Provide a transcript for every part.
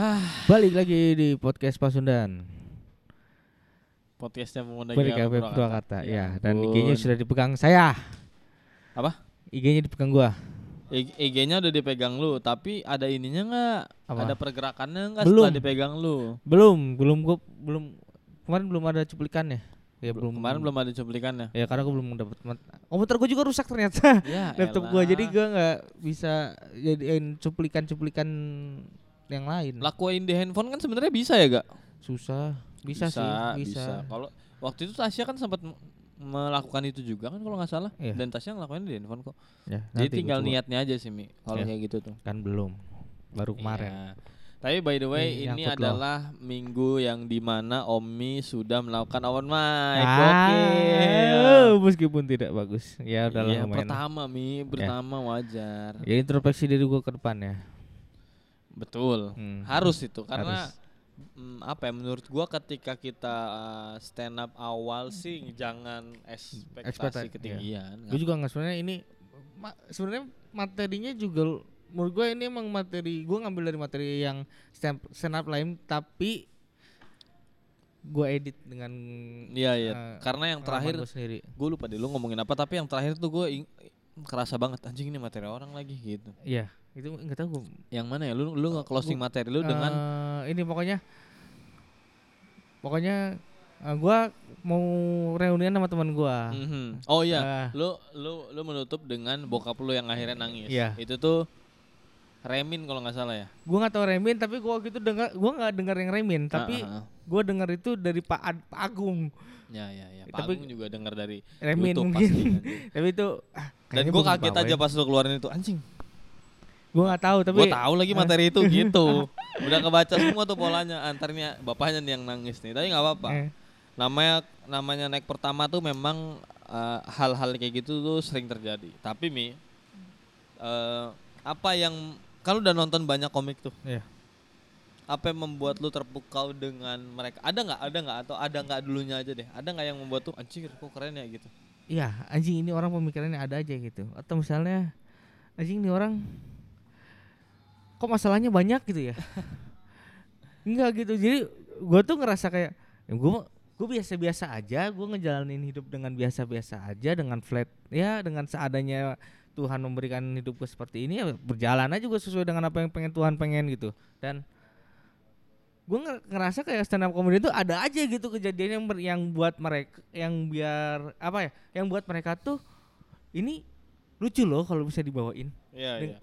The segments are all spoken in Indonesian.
Balik lagi di podcast Pasundan. Podcastnya Pemuda Balik ke Purwakarta. Purwakarta. Ya, dan. IG-nya sudah dipegang saya. Apa? IG-nya dipegang gua. IG-nya udah dipegang lu, tapi ada ininya nggak? Ada pergerakannya nggak setelah dipegang lu? Belum, belum gua belum kemarin belum ada cuplikannya. Ya belum. Kemarin belum ada cuplikannya. Ya karena gua belum dapat komputer gua juga rusak ternyata. Ya, Laptop gua jadi gua nggak bisa jadiin cuplikan-cuplikan yang lain. lakuin di handphone kan sebenarnya bisa ya gak? Susah. Bisa, sih, bisa. Kalau waktu itu Tasya kan sempat melakukan itu juga kan kalau nggak salah. Iya. Dan Tasya ngelakuin di handphone kok. Ya, Jadi tinggal niatnya aja sih Mi. Kalau Ya. kayak gitu tuh. kan belum. Baru kemarin. Iya. Tapi by the way Nih, ini nyangkut loh. adalah minggu yang di mana Omi sudah melakukan open mic. Ah, Gokil. meskipun tidak bagus. Ya udah Iya, lumayan. pertama Mi, pertama wajar. Ya introspeksi diri gua ke depan ya. Betul. Hmm. Harus itu karena Harus. mm, apa ya menurut gua ketika kita uh, stand up awal sih jangan ekspektasi iya. ketinggian. Gue juga nggak sebenarnya ini ma- sebenarnya materinya juga menurut gue ini emang materi gue ngambil dari materi yang stand, stand up lain tapi gue edit dengan Iya iya. eh, karena yang terakhir gua gue lupa deh lu ngomongin apa tapi yang terakhir tuh gue kerasa banget anjing ini materi orang lagi gitu. Iya itu nggak tahu gue Yang mana ya lu lu nge closing Gua- materi lu dengan Eh, ini pokoknya pokoknya eh, gue mau reunian sama teman gue. Mhm. Oh iya, Ah. lu lu lu menutup dengan bokap lu yang akhirnya nangis. Iya. Itu tuh Remin kalau nggak salah ya. Gue nggak tahu Remin tapi gue waktu itu dengar gue nggak dengar yang Remin tapi Ah, ah, ah. gue dengar itu dari Pak, Ad- Pak Agung Ya ya ya. Eh, Pak tapi- Agung juga dengar dari Remin YouTube mungkin pasti, anjing. tapi itu ah, Dan gue kaget aja pas lu keluarin itu anjing. Gue nggak tahu tapi Gue tahu lagi materi itu gitu. Udah kebaca semua tuh polanya. Antarnya bapaknya nih yang nangis nih. Tapi nggak apa-apa. Eh, Namanya namanya naik pertama tuh memang eh, hal-hal kayak gitu tuh sering terjadi. Tapi mi eh, apa yang kalau udah nonton banyak komik tuh, Iya. apa yang membuat lu terpukau dengan mereka? Ada nggak? Ada nggak? Atau ada nggak dulunya aja deh? Ada nggak yang membuat tuh anjir kok keren ya gitu? Iya, anjing ini orang pemikirannya ada aja gitu. Atau misalnya anjing ini orang kok masalahnya banyak gitu ya? Enggak gitu. Jadi gue tuh ngerasa kayak ya gue gue biasa-biasa aja, gue ngejalanin hidup dengan biasa-biasa aja dengan flat ya dengan seadanya Tuhan memberikan hidup gue seperti ini ya berjalan aja gue sesuai dengan apa yang pengen Tuhan pengen gitu. Dan gue ngerasa kayak stand up comedy itu ada aja gitu kejadian yang ber- yang buat mereka yang biar apa ya yang buat mereka tuh ini lucu loh kalau bisa dibawain Iya Dan- iya.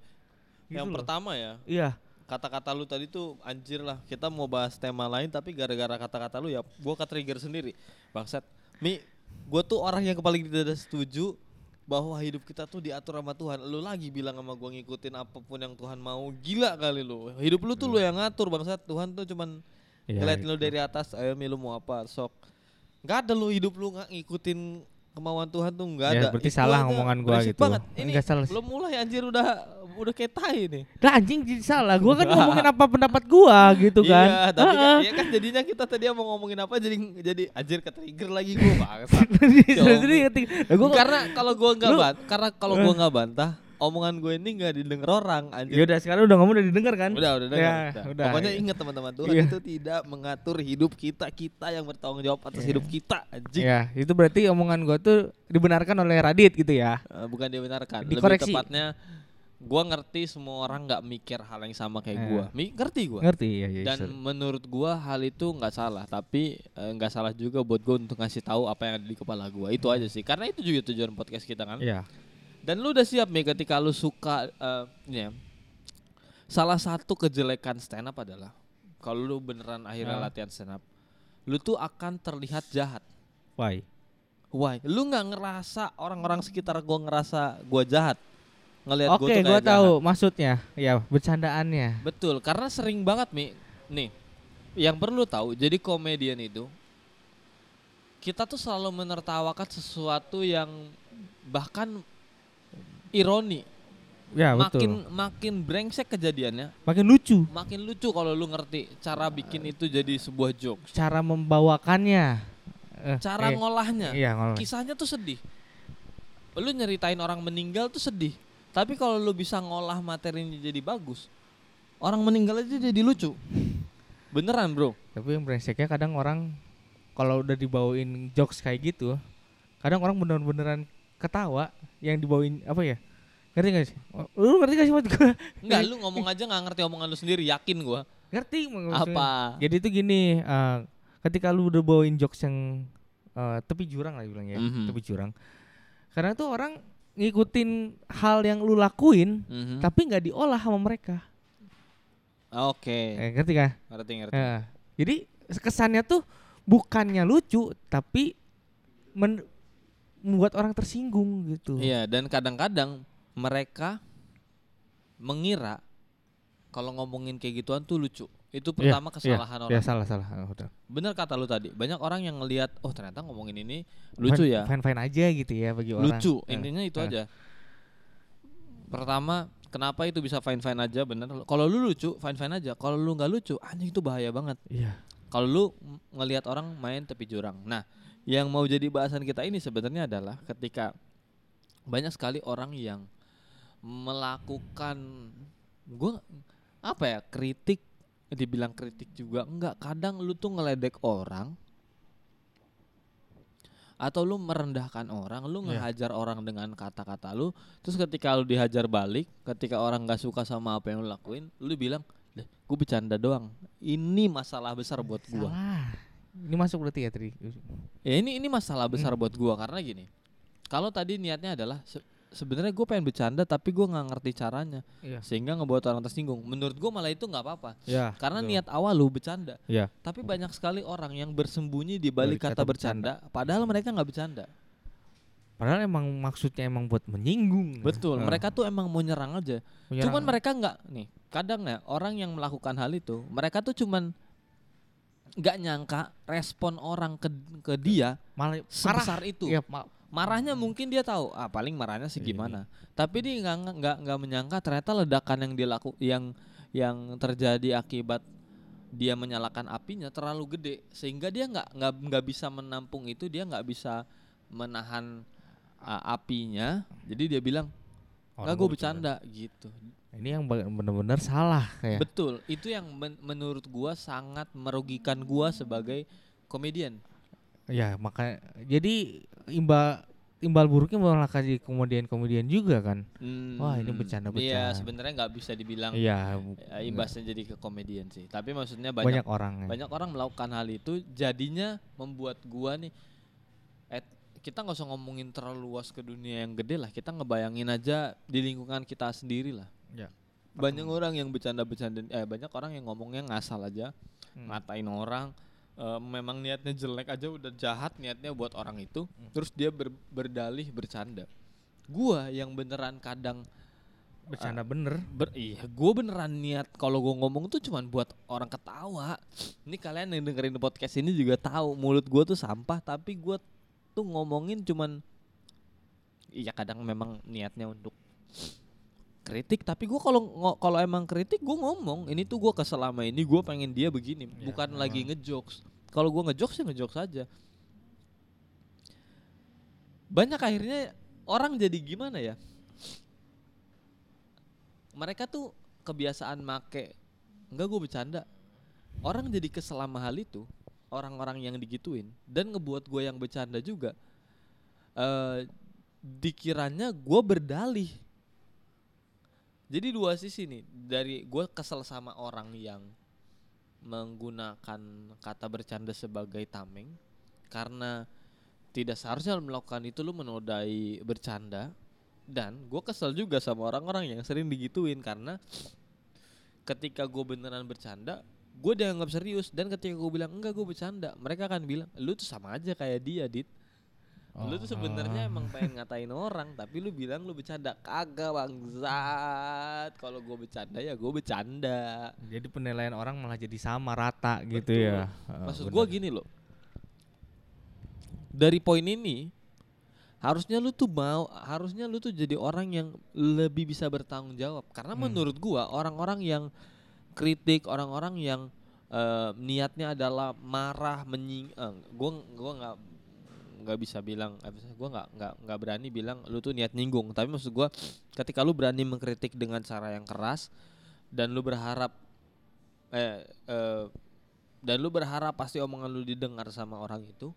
Gitu Yang loh. pertama ya, iya. kata-kata lu tadi tuh anjir lah kita mau bahas tema lain tapi gara-gara kata-kata lu ya gua ke trigger sendiri. Bangsat. Mi gua tuh orang yang paling tidak setuju bahwa hidup kita tuh diatur sama Tuhan. Lu lagi bilang sama gua ngikutin apa pun yang Tuhan mau gila kali lu. Hidup lu tuh lu yang ngatur bangsat. Tuhan tuh cuman Iya, ngeliatin lu gitu. dari atas ayo mi lu mau apa? Sok. Nggak ada lu hidup lu nggak ngikutin kemauan Tuhan tuh nggak Ya, ada berarti Itu salah aja ngomongan gua gitu. banget. ini Enggak salah sih. belum mulai anjir udah udah kayak tai nih lah anjing jadi salah gua kan ngomongin apa pendapat gua gitu kan Iya, tapi kan, iya kan jadinya kita tadi mau ngomongin apa jadi jadi anjir ke trigger lagi gua bangsat. Jadi gua karena kalau gua nggak Lu- ban, karena kalau gua nggak bantah, omongan gue ini nggak didengar orang ya anjir. udah sekarang udah ngomong udah didengar kan Udah, udah dengar. Ya, udah. udah. Pokoknya ingat teman-teman Tuhan Iya. itu tidak mengatur hidup kita, kita yang bertanggung jawab atas Iya. hidup kita, anjing. ya itu berarti omongan gua tuh dibenarkan oleh Radit gitu ya Eh, bukan dibenarkan. Dikoreksi. Lebih tepatnya gua ngerti semua orang nggak mikir hal yang sama kayak Eh. gua. Mi, ngerti gua. ngerti ya, ya Dan sorry. menurut gua hal itu nggak salah, tapi eh, nggak salah juga buat gua untuk ngasih tahu apa yang ada di kepala gua. Itu aja sih. Karena itu juga tujuan podcast kita kan. Iya. Dan lu udah siap nih ketika lu suka ini ya. Salah satu kejelekan stand up adalah kalau lu beneran akhirnya Ah. latihan stand up, lu tuh akan terlihat jahat. why Why? Lu nggak ngerasa orang-orang sekitar gua ngerasa gua jahat. Ngelihat Oke, gua tuh gua tahu jahat. maksudnya. Ya, bercandaannya. Betul, karena sering banget Mi. Nih, yang perlu tahu, jadi komedian itu kita tuh selalu menertawakan sesuatu yang bahkan ironi. Ya, makin betul. makin brengsek kejadiannya, Makin lucu makin lucu kalau lu ngerti cara bikin itu jadi sebuah jokes. cara membawakannya. Eh, Cara eh, ngolahnya. Iya, ngolah. Kisahnya tuh sedih. Lu nyeritain orang meninggal tuh sedih. Tapi kalau lu bisa ngolah materinya jadi bagus, orang meninggal aja jadi lucu. Beneran bro. Tapi yang brengseknya kadang orang kalau udah dibawain jokes kayak gitu, kadang orang bener-beneran ketawa yang dibawain apa ya? Ngerti gak sih? Oh, Lu ngerti gak sih maksud gua? Enggak, lu ngomong aja nggak ngerti omongan lu sendiri, yakin gua. Ngerti maksudnya. Apa? Jadi itu gini, eh, ketika lu udah bawain jokes yang eh, tepi jurang lah bilang ya, Mhm. tepi jurang. Karena tuh orang ngikutin hal yang lu lakuin, Mhm. tapi nggak diolah sama mereka. Oke, Eh, ngerti kan? ngerti ngerti. Eh, jadi kesannya tuh bukannya lucu, tapi men- membuat orang tersinggung gitu. Iya, dan kadang-kadang mereka mengira kalau ngomongin kayak gituan tuh lucu. Itu Iya, pertama kesalahan iya, orang. iya, salah salah. Ah, udah. Bener kata lu tadi. Banyak orang yang ngelihat, oh ternyata ngomongin ini lucu ya. Fine fine aja gitu ya bagi orang. lucu Eh, intinya itu eh. aja pertama kenapa itu bisa fine fine aja bener kalau lu lucu fine fine aja kalau lu nggak lucu anjing itu bahaya banget Iya. kalau lu ngelihat orang main tepi jurang nah yang mau jadi bahasan kita ini sebenarnya adalah ketika banyak sekali orang yang melakukan gua apa ya kritik dibilang kritik juga enggak kadang lu tuh ngeledek orang atau lu merendahkan orang, lu Iya. ngehajar orang dengan kata-kata lu, terus ketika lu dihajar balik, ketika orang nggak suka sama apa yang lu lakuin, lu bilang, "Deh, gue bercanda doang. Ini masalah besar buat gua." Salah. Ini masuk berarti ya tadi. Ya ini ini masalah besar Hmm. buat gua karena gini. Kalau tadi niatnya adalah se- sebenarnya gue pengen bercanda tapi gua nggak ngerti caranya Iya. sehingga ngebuat orang tersinggung. Menurut gua malah itu nggak apa-apa. Ya. Karena betul. niat awal lu bercanda. Iya. Tapi banyak sekali orang yang bersembunyi di balik kata, kata bercanda, padahal mereka nggak bercanda. Padahal emang maksudnya emang buat menyinggung. Betul, Eh, mereka tuh emang mau nyerang aja. menyerang. Cuman mereka nggak nih, kadang ya orang yang melakukan hal itu, mereka tuh cuman nggak nyangka respon orang ke ke dia malah marah. sebesar itu. Iya, ma- Marahnya mungkin dia tahu, ah paling marahnya sih Ini. gimana. Tapi dia nggak nggak nggak menyangka ternyata ledakan yang dilaku yang yang terjadi akibat dia menyalakan apinya terlalu gede sehingga dia nggak nggak nggak bisa menampung itu dia nggak bisa menahan ah, apinya jadi dia bilang nggak gue bercanda gitu Ini yang bener-bener salah kayak. betul itu yang men- menurut gua sangat merugikan gua sebagai komedian Ya maka jadi imbal imbal buruknya malah kasih komedian-komedian juga kan. Wah, ini Hmm, bercanda-bercanda. iya sebenarnya nggak bisa dibilang Iya. ya, imbasnya jadi ke komedian sih tapi maksudnya banyak, banyak orang. ya. banyak orang melakukan hal itu jadinya membuat gua nih eh, kita nggak usah ngomongin terlalu luas ke dunia yang gede lah kita ngebayangin aja di lingkungan kita sendiri lah Ya. banyak orang yang bercanda-bercanda eh banyak orang yang ngomongnya ngasal aja Hmm. ngatain orang eh, memang niatnya jelek aja udah jahat niatnya buat orang itu Hmm. terus dia ber- berdalih bercanda gua yang beneran kadang Bercanda bener. ber iya gue beneran niat kalau gue ngomong tuh cuman buat orang ketawa ini kalian yang dengerin podcast ini juga tahu mulut gue tuh sampah tapi gue tuh ngomongin cuman iya kadang memang niatnya untuk kritik tapi gue kalau kalau emang kritik gue ngomong ini tuh gue keselama ini gue pengen dia begini Ya, bukan memang. lagi ngejokes. Kalau gue ngejokes ya ngejokes aja. Banyak akhirnya orang jadi gimana ya? Mereka tuh kebiasaan make enggak gue bercanda. Orang jadi kesel sama hal itu orang-orang yang digituin dan ngebuat gue yang bercanda juga eh dikiranya gue berdalih jadi dua sisi nih dari gue kesel sama orang yang menggunakan kata bercanda sebagai tameng karena tidak seharusnya melakukan itu lu menodai bercanda. Dan gue kesel juga sama orang-orang yang sering digituin karena ketika gue beneran bercanda gue dianggap serius. Dan ketika gue bilang enggak gue bercanda mereka akan bilang lu tuh sama aja kayak dia dit lu tuh sebenarnya Oh. emang pengen ngatain orang tapi lu bilang lu bercanda kagak bangsat kalau gue bercanda ya gue bercanda Jadi penilaian orang malah jadi sama rata gitu Betul. ya. Heeh, maksud gue gini loh dari poin ini harusnya lu tuh mau harusnya lu tuh jadi orang yang lebih bisa bertanggung jawab karena Hmm. menurut gua orang-orang yang kritik orang-orang yang eh, niatnya adalah marah menying eh, gua gua nggak nggak bisa bilang sih, gua nggak nggak nggak berani bilang lu tuh niat nyinggung tapi maksud gua ketika lu berani mengkritik dengan cara yang keras dan lu berharap eh, eh dan lu berharap pasti omongan lu didengar sama orang itu,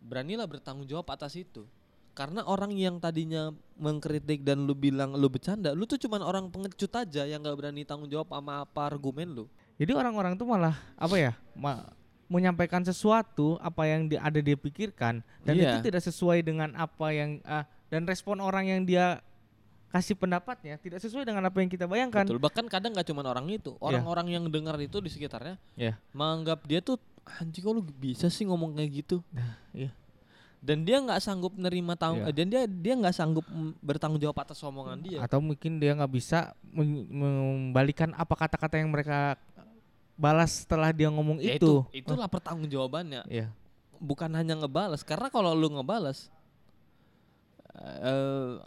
beranilah bertanggung jawab atas itu. Karena orang yang tadinya mengkritik dan lu bilang lu bercanda, lu tuh cuman orang pengecut aja yang gak berani tanggung jawab sama apa argumen lu. Jadi orang-orang tuh malah apa ya? Ma menyampaikan sesuatu apa yang dia ada dia pikirkan dan Iya. itu tidak sesuai dengan apa yang ah, dan respon orang yang dia kasih pendapatnya tidak sesuai dengan apa yang kita bayangkan. Betul. Bahkan kadang gak cuman orang itu, orang-orang yang dengar itu di sekitarnya Iya. menganggap dia tuh anjing kok lu bisa sih ngomong kayak gitu. iya. Dan dia nggak sanggup nerima tanggung Iya. dan dia dia nggak sanggup bertanggung jawab atas omongan dia. Atau mungkin dia nggak bisa membalikan apa kata-kata yang mereka balas setelah dia ngomong Ya itu. itulah pertanggungjawabannya. Iya. Bukan hanya ngebales karena kalau lu ngebales eh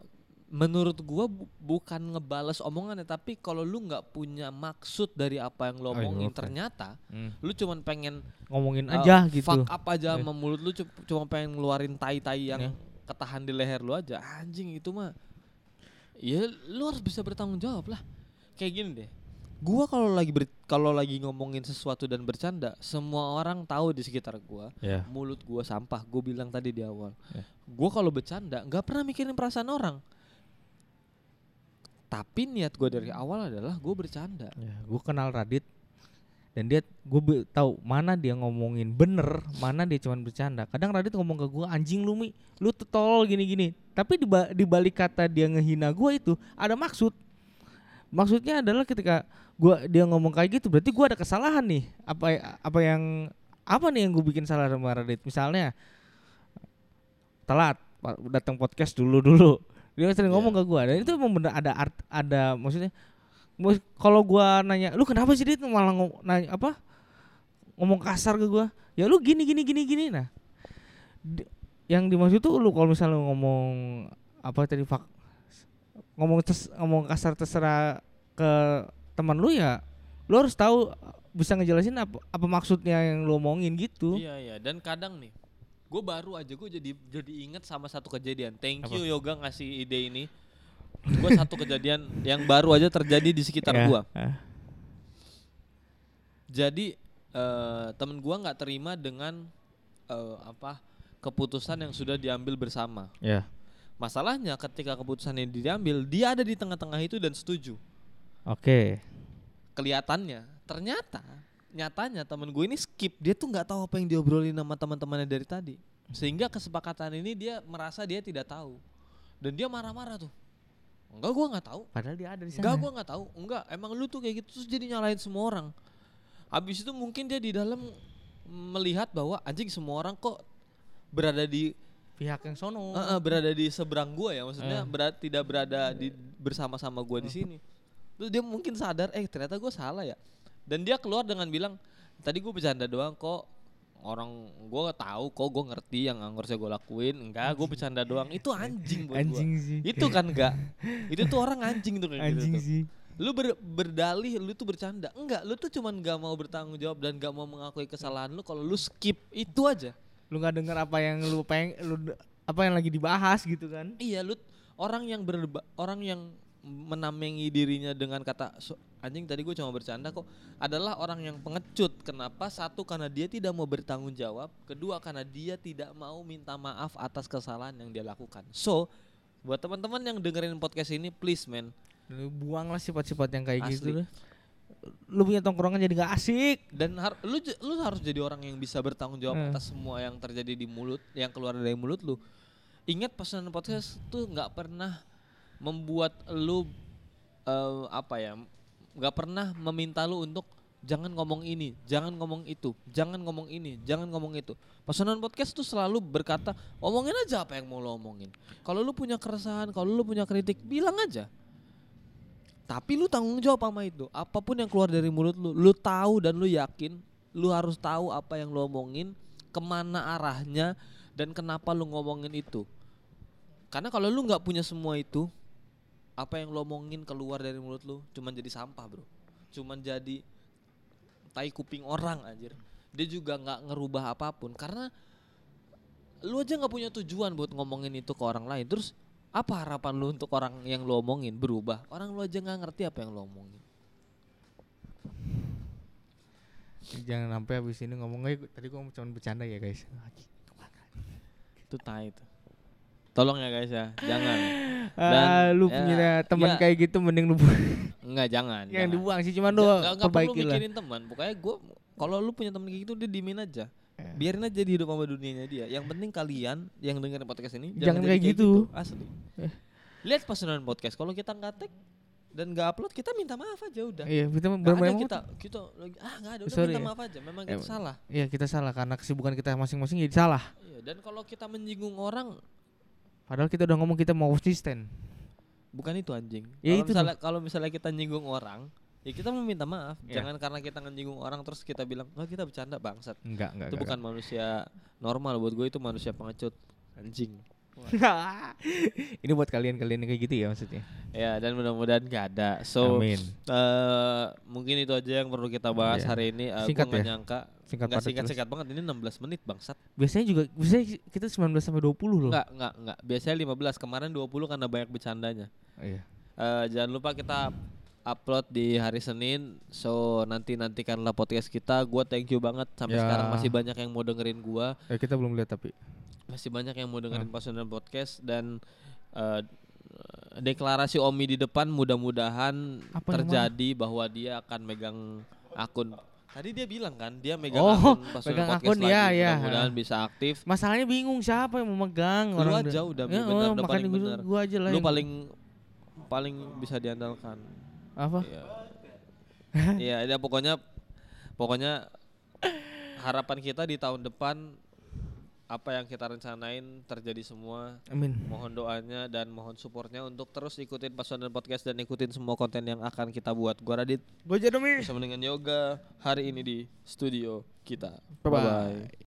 menurut gua bu- bukan ngebales omongannya tapi kalau lu nggak punya maksud dari apa yang Oh, iya, omongin oke. ternyata Hmm. lu cuman pengen Ngomongin eh, aja gitu. fuck up aja Iya. sama mulut lu cu- cuma pengen ngeluarin tai-tai yang Iya. ketahan di leher lu aja anjing itu mah ya lu harus bisa bertanggung jawab lah kayak gini deh gua kalau lagi ber- kalau lagi ngomongin sesuatu dan bercanda semua orang tahu di sekitar gua Ya. mulut gua sampah gue bilang tadi di awal Ya. gua kalau bercanda nggak pernah mikirin perasaan orang tapi niat gua dari awal adalah gue bercanda Ya, gue kenal Radit dan dia gue tahu mana dia ngomongin bener, mana dia cuman bercanda. Kadang Radit ngomong ke gue anjing lu mi, lu tuh tolol gini-gini. Tapi di, ba- di balik kata dia ngehina gue itu ada maksud. Maksudnya adalah ketika gua dia ngomong kayak gitu berarti gua ada kesalahan nih. Apa apa yang apa nih yang gue bikin salah sama Radit? Misalnya telat datang podcast dulu dulu. Dia sering Iya. ngomong ke gua dan itu emang bener ada art ada maksudnya kalau gua nanya lu kenapa sih Dit malah ngom- nanya apa ngomong kasar ke gua ya lu gini gini gini gini nah di- yang dimaksud tuh lu kalau misalnya ngomong apa tadi fak ngomong tes, ngomong kasar terserah ke teman lu ya lu harus tahu bisa ngejelasin apa apa maksudnya yang lu omongin gitu Iya iya dan kadang nih gue baru aja gue jadi jadi inget sama satu kejadian. Thank Apa? you Yoga ngasih ide ini. Gue satu kejadian yang baru aja terjadi di sekitar Ya, gua. ah, Jadi eh temen gua nggak terima dengan eh, apa keputusan yang sudah diambil bersama. ya Masalahnya ketika keputusan ini diambil, dia ada di tengah-tengah itu dan setuju. oke Kelihatannya, ternyata nyatanya temen gue ini skip. Dia tuh nggak tahu apa yang diobrolin sama teman-temannya dari tadi. Sehingga kesepakatan ini dia merasa dia tidak tahu. Dan dia marah-marah tuh. Enggak gua nggak tahu. padahal dia ada di sana Enggak gua nggak tahu. Enggak, emang lu tuh kayak gitu terus jadi nyalain semua orang. Habis itu mungkin dia di dalam melihat bahwa anjing semua orang kok berada di pihak yang sono eh, eh, berada di seberang gua ya, maksudnya Eh. berat tidak berada di bersama-sama gua di sini. Terus dia mungkin sadar, eh ternyata gua salah ya. Dan dia keluar dengan bilang, tadi gue bercanda doang kok. Orang gua tahu kok gue ngerti yang harusnya gue lakuin. Enggak, gue bercanda doang. Itu anjing buat gua. anjing sih Itu kan enggak. Itu tuh orang anjing tuh kayak gitu anjing tuh. sih Lu ber- berdalih lu tuh bercanda. Enggak, lu tuh cuman gak mau bertanggung jawab dan gak mau mengakui kesalahan lu kalau lu skip itu aja. Lu nggak dengar apa yang lu peng lu apa yang lagi dibahas gitu kan Iya, lu orang yang berba, orang yang menamengi dirinya dengan kata "So- anjing tadi gue cuma bercanda kok adalah orang yang pengecut. Kenapa? Satu karena dia tidak mau bertanggung jawab, kedua karena dia tidak mau minta maaf atas kesalahan yang dia lakukan. So, buat teman-teman yang dengerin podcast ini please man, buanglah sifat-sifat yang kayak Asli. gitu. Lu punya tongkrongan jadi gak asik. Dan har- lu lu harus jadi orang yang bisa bertanggung jawab Hmm. atas semua yang terjadi di mulut yang keluar dari mulut lu. Ingat pesanan podcast tuh nggak pernah membuat lu eh, apa ya nggak pernah meminta lu untuk jangan ngomong ini jangan ngomong itu jangan ngomong ini jangan ngomong itu. Pesanan podcast tuh selalu berkata omongin aja apa yang mau lo omongin. Kalau lu punya keresahan kalau lu punya kritik bilang aja tapi lu tanggung jawab sama itu. Apa pun yang keluar dari mulut lu, lu tahu dan lu yakin, lu harus tahu apa yang lu omongin, ke mana arahnya, dan kenapa lu ngomongin itu. Karena kalau lu nggak punya semua itu, apa yang lu omongin keluar dari mulut lu, cuman jadi sampah bro. Cuman jadi tai kuping orang anjir. Dia juga nggak ngerubah apa pun karena lu aja nggak punya tujuan buat ngomongin itu ke orang lain. Terus apa harapan lu untuk orang yang lu omongin berubah? Orang lu aja nggak ngerti apa yang lu omongin. Jangan sampai habis ini ngomongnya tadi gua cuma bercanda ya guys. Itu tai itu. Tolong ya guys ya, jangan. ah, lu ya, punya teman ya, kayak gitu mending lu. Enggak, jangan. yang jangan. dibuang sih cuman lu perlu perbaiki lah. mikirin teman. Pokoknya gue kalau lu punya teman kayak gitu dia diemin aja. Ya. Biarin aja di hidup sama dunianya dia. Yang penting kalian yang dengerin podcast ini Jangan jadi kayak gitu. Asli. Eh. Lihat personal podcast. Kalau kita nggak tag dan nggak upload, kita minta maaf aja udah. Iya, kita ada kita kita lagi ah nggak ada udah Sorry minta ya. maaf aja. Memang Eh, kita salah. Iya, kita salah karena kesibukan kita masing-masing jadi salah. Iya, dan kalau kita menyinggung orang Padahal kita udah ngomong kita mau konsisten. bukan itu anjing. Ya kalau itu misalnya kalau misalnya kita nyinggung orang, ya kita meminta maaf. Iya. Jangan karena kita nyinggung orang terus kita bilang, "Oh, kita bercanda bangsat." Enggak, enggak. itu bukan manusia normal buat gue itu manusia pengecut anjing Ini buat kalian-kalian yang kayak gitu ya maksudnya. ya dan mudah-mudahan gak ada so Amin. eh, mungkin itu aja yang perlu kita bahas Iya. hari ini Eh, Singkat ya? nyangka Singkat nggak singkat singkat banget ini 16 menit bangsat Biasanya juga biasanya kita 19 sampai 20 loh. nggak nggak nggak biasanya 15 kemarin 20 karena banyak bercandanya Iya. Eh, jangan lupa kita upload di hari Senin so nanti nantikanlah podcast kita gue thank you banget sampai Ya. sekarang masih banyak yang mau dengerin gua Eh, kita belum lihat tapi. masih banyak yang mau dengerin Hmm. personal podcast dan eh, deklarasi Omi di depan mudah-mudahan terjadi bahwa dia akan megang akun. Tadi dia bilang kan dia megang Oh, akun personal megang podcast akun, lagi. ya, ya. Mudah-mudahan bisa aktif. Masalahnya bingung siapa yang mau megang Lu orang aja udah- Ya, bener, oh, udah paling gua, bener. gua aja lah. Lu yang- paling paling bisa diandalkan. Apa? Iya. Dia pokoknya pokoknya harapan kita di tahun depan apa yang kita rencanain terjadi semua Amin. mohon doanya dan mohon supportnya untuk terus ikutin Personal Podcast dan ikutin semua konten yang akan kita buat. Gua Radit Gua Jeremy. bersama dengan Yoga hari ini di studio kita. Bye-bye. Bye-bye.